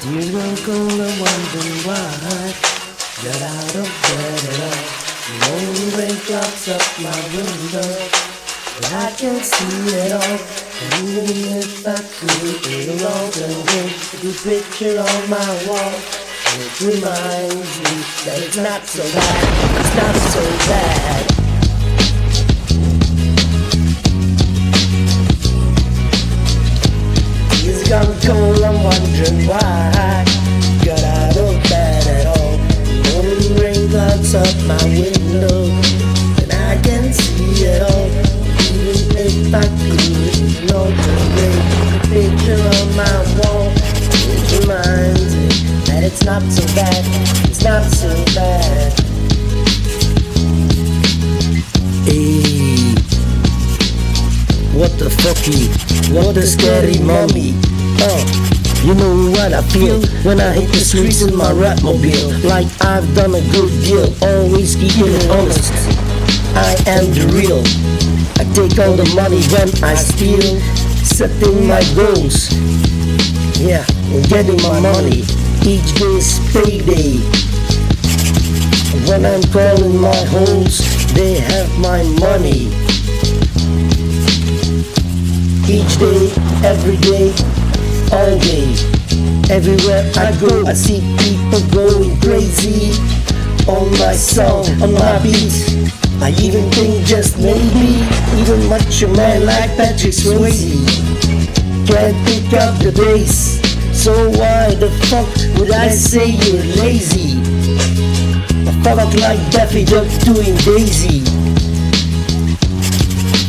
Dear uncle, I'm wondering why. Got out of bed at all. The only rain drops up my window. But I can't see it all. And even if I could, it'll all go away. A picture on my wall. It reminds me that it's not so bad. It's not so bad. Wondering why I got out of bed at all. Morning rain clouds up my window, and I can see it all. Even if I could, no way. The picture on my wall, it reminds me that it's not so bad. It's not so bad. Hey. What the fucky? What a scary mommy. Oh, you know what I feel when I hit the streets in my rap mobile. Like I've done a good deal, always keeping it honest. I am the real. I take all the money when I steal, setting my goals. Yeah, and getting my money. Each day's payday. When I'm calling my homes, they have my money. Each day, every day, all day. Everywhere I go, I see people going crazy on my song, on my beat. I even think just maybe, even macho man like Patrick Swayze can't pick up the bass. So why the fuck would I say you're lazy? I felt like Daffy Duck doing Daisy,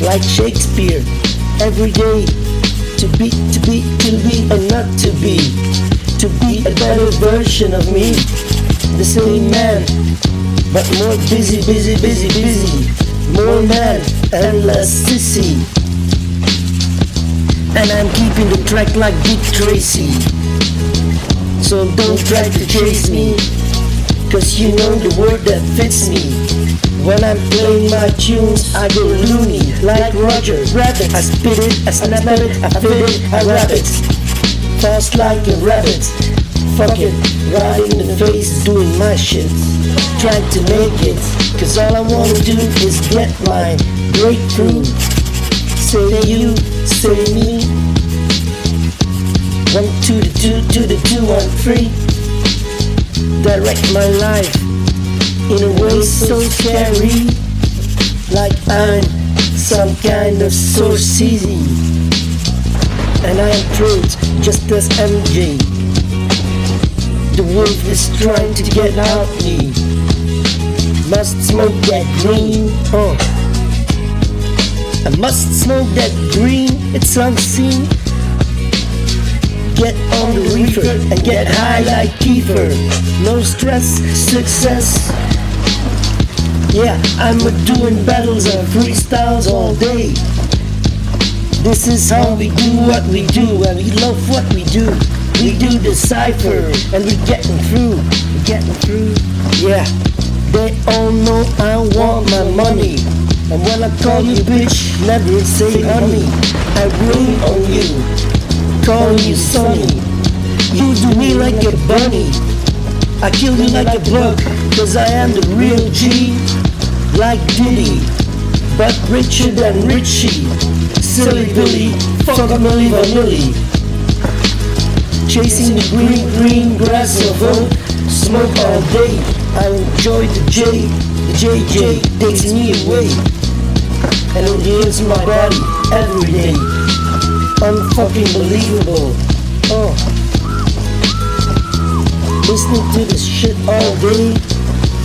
like Shakespeare every day to be, to be, to be, and not to be, to be a better version of me. The same man, but more busy, busy, busy, busy, more man and less sissy. And I'm keeping the track like Dick Tracy. So don't try to chase me, cause you know the word that fits me. When I'm playing my tunes, I go loony like Roger Rabbit. I spit it, I snap it, I fit it, I rap it. Fast like a rabbit. Fuck it, right in the face, doing my shit. Trying to make it, cause all I wanna do is get my breakthrough. Say you, say me. One two, the two, to the two, one three. Direct my life in a way so scary, like I'm some kind of source easy. And I am truth, just as MJ. The wolf is trying to get out me. Must smoke that green, huh? I must smoke that green, it's unseen. Get on the reefer and get high like Kiefer. No stress, success. Yeah, I'm doing battles and freestyles all day. This is how we do what we do, and we love what we do. We do the cipher, and we're getting through. We're getting through. Yeah, they all know I want my money. And when I call you bitch, never say honey. I rain on you, call you sunny. You do me like a bunny. I kill you like a bug, cause I am the real G like Diddy, but richer than Richie. Silly Billy, fuck a Milli Vanilli. Chasing the green, green grass of hope. Smoke all day. I enjoy the J, the JJ takes me away. And it heals my body every day. Unfucking believable. Oh. Listening to this shit all day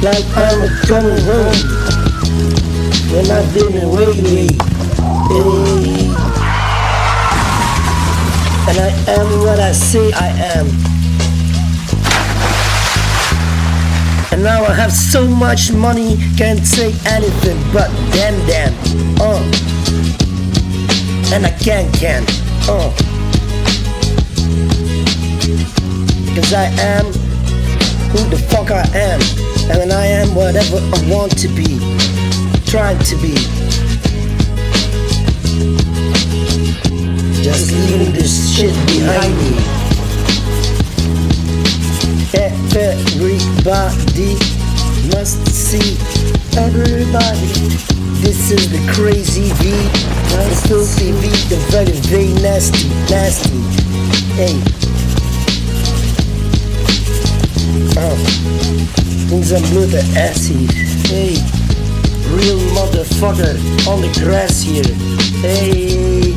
like I'm coming home when I've been away, hey. And I am what I say I am. And now I have so much money, can't say anything but damn damn. Uh. And I can can. Uh. Cause I am who the fuck I am. And then I am whatever I want to be trying to be. Just leaving this shit behind me. Everybody must see. Everybody. This is the crazy V. The filthy V. The very, very nasty, nasty. Hey. Things are blue the acid. Hey. Real motherfucker on the grass here. Hey.